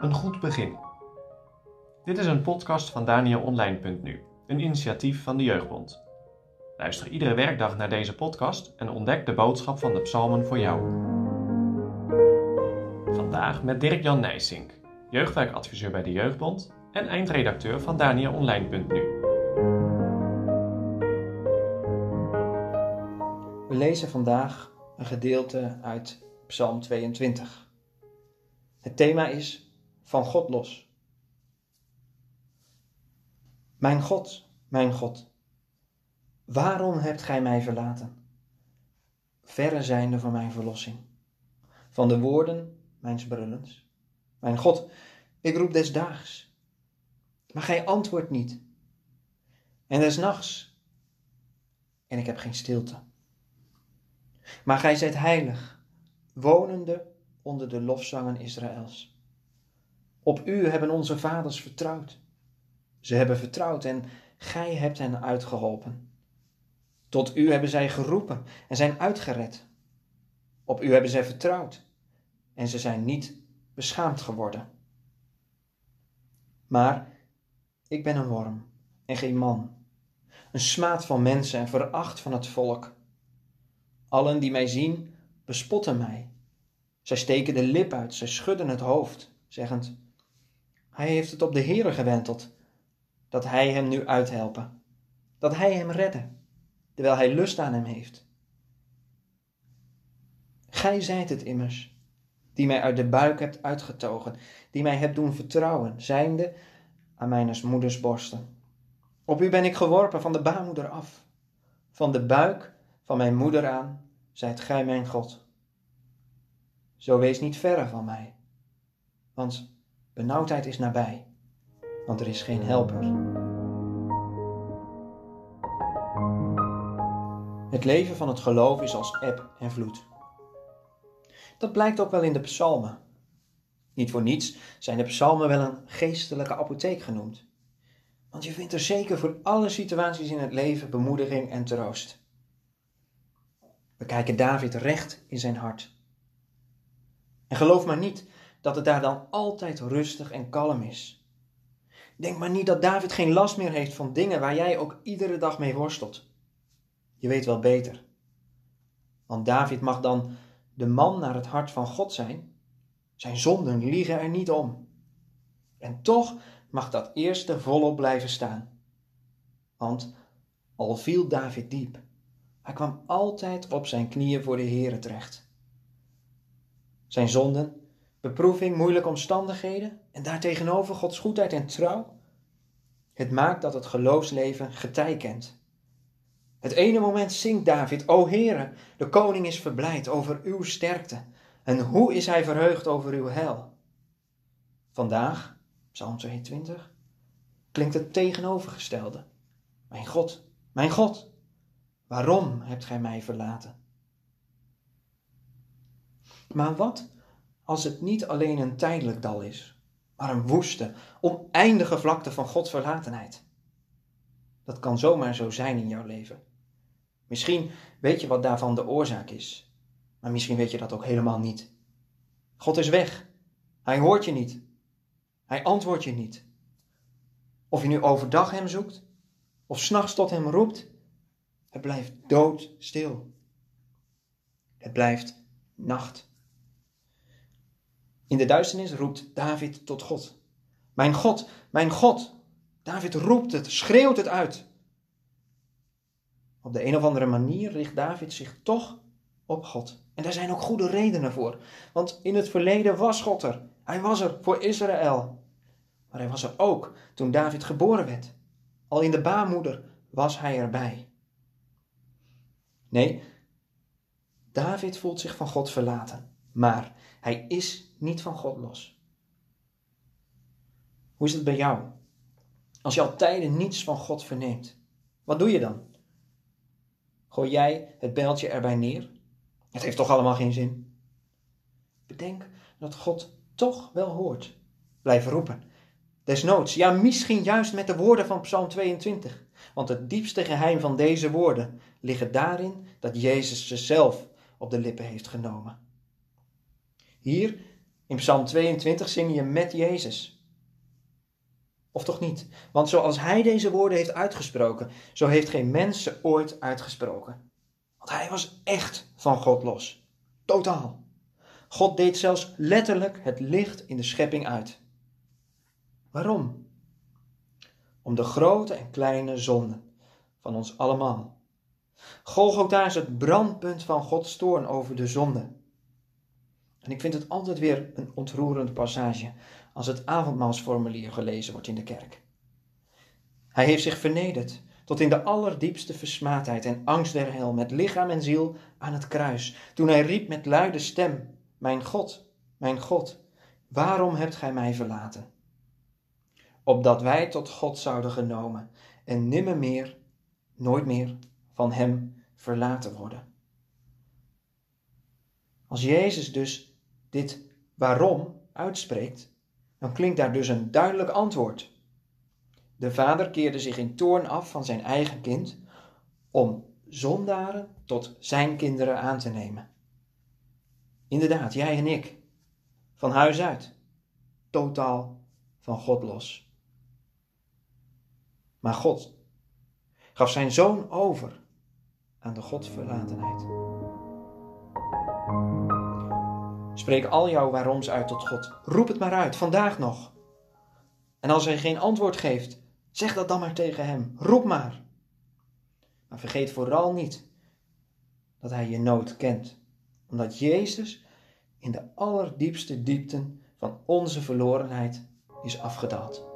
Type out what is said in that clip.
Een goed begin. Dit is een podcast van DanielOnline.nu, een initiatief van de Jeugdbond. Luister iedere werkdag naar deze podcast en ontdek de boodschap van de psalmen voor jou. Vandaag met Dirk-Jan Nijsink, jeugdwerkadviseur bij de Jeugdbond en eindredacteur van DanielOnline.nu. We lezen vandaag een gedeelte uit Psalm 22. Het thema is van God los. Mijn God, mijn God, waarom hebt gij mij verlaten? Verre zijnde van mijn verlossing, van de woorden mijns brullens. Mijn God, ik roep des daags, maar gij antwoordt niet. En des nachts, en ik heb geen stilte. Maar gij zijt heilig, wonende onder de lofzangen Israëls. Op u hebben onze vaders vertrouwd. Ze hebben vertrouwd en gij hebt hen uitgeholpen. Tot u hebben zij geroepen en zijn uitgered. Op u hebben zij vertrouwd en ze zijn niet beschaamd geworden. Maar ik ben een worm en geen man, een smaad van mensen en veracht van het volk. Allen die mij zien, bespotten mij. Zij steken de lip uit, zij schudden het hoofd, zeggend: Hij heeft het op de Heere gewenteld, dat hij hem nu uithelpen, dat hij hem redde, terwijl hij lust aan hem heeft. Gij zijt het immers, die mij uit de buik hebt uitgetogen, die mij hebt doen vertrouwen, zijnde aan mijnes moeders borsten. Op u ben ik geworpen van de baarmoeder af, van de buik van mijn moeder aan, zijt gij mijn God. Zo wees niet verre van mij, want benauwdheid is nabij, want er is geen helper. Het leven van het geloof is als eb en vloed. Dat blijkt ook wel in de psalmen. Niet voor niets zijn de psalmen wel een geestelijke apotheek genoemd. Want je vindt er zeker voor alle situaties in het leven bemoediging en troost. We kijken David recht in zijn hart. En geloof maar niet dat het daar dan altijd rustig en kalm is. Denk maar niet dat David geen last meer heeft van dingen waar jij ook iedere dag mee worstelt. Je weet wel beter. Want David mag dan de man naar het hart van God zijn. Zijn zonden liegen er niet om. En toch mag dat eerste volop blijven staan. Want al viel David diep, hij kwam altijd op zijn knieën voor de Heere terecht. Zijn zonden, beproeving, moeilijke omstandigheden en daartegenover Gods goedheid en trouw. Het maakt dat het geloofsleven getij kent. Het ene moment zingt David, O Heere, de koning is verblijd over uw sterkte. En hoe is hij verheugd over uw hel? Vandaag, Psalm 22, klinkt het tegenovergestelde. Mijn God, mijn God, waarom hebt gij mij verlaten? Maar wat als het niet alleen een tijdelijk dal is, maar een woeste, oneindige vlakte van Gods verlatenheid? Dat kan zomaar zo zijn in jouw leven. Misschien weet je wat daarvan de oorzaak is, maar misschien weet je dat ook helemaal niet. God is weg. Hij hoort je niet. Hij antwoordt je niet. Of je nu overdag hem zoekt, of s'nachts tot hem roept, het blijft doodstil. Het blijft nacht. In de duisternis roept David tot God. Mijn God, mijn God. David roept het, schreeuwt het uit. Op de een of andere manier richt David zich toch op God. En daar zijn ook goede redenen voor. Want in het verleden was God er. Hij was er voor Israël. Maar hij was er ook toen David geboren werd. Al in de baarmoeder was hij erbij. Nee, David voelt zich van God verlaten. Maar hij is niet van God los. Hoe is het bij jou? Als je al tijden niets van God verneemt, wat doe je dan? Gooi jij het bijltje erbij neer? Het heeft toch allemaal geen zin? Bedenk dat God toch wel hoort. Blijf roepen. Desnoods, ja, misschien juist met de woorden van Psalm 22. Want het diepste geheim van deze woorden liggen daarin dat Jezus ze zelf op de lippen heeft genomen. Hier in Psalm 22 zing je met Jezus. Of toch niet? Want zoals hij deze woorden heeft uitgesproken, zo heeft geen mens ze ooit uitgesproken. Want hij was echt van God los. Totaal. God deed zelfs letterlijk het licht in de schepping uit. Waarom? Om de grote en kleine zonden van ons allemaal. Golgotha is het brandpunt van Gods toorn over de zonde. En ik vind het altijd weer een ontroerende passage als het avondmaalsformulier gelezen wordt in de kerk. Hij heeft zich vernederd tot in de allerdiepste versmaadheid en angst der hel met lichaam en ziel aan het kruis, toen hij riep met luide stem, Mijn God, mijn God, waarom hebt gij mij verlaten? Opdat wij tot God zouden genomen en nimmer meer, nooit meer van hem verlaten worden. Als Jezus dus dit waarom uitspreekt, dan klinkt daar dus een duidelijk antwoord. De vader keerde zich in toorn af van zijn eigen kind om zondaren tot zijn kinderen aan te nemen. Inderdaad, jij en ik, van huis uit, totaal van God los. Maar God gaf zijn zoon over aan de Godverlatenheid. Spreek al jouw waaroms uit tot God. Roep het maar uit, vandaag nog. En als hij geen antwoord geeft, zeg dat dan maar tegen hem. Roep maar. Maar vergeet vooral niet dat hij je nood kent. Omdat Jezus in de allerdiepste diepten van onze verlorenheid is afgedaald.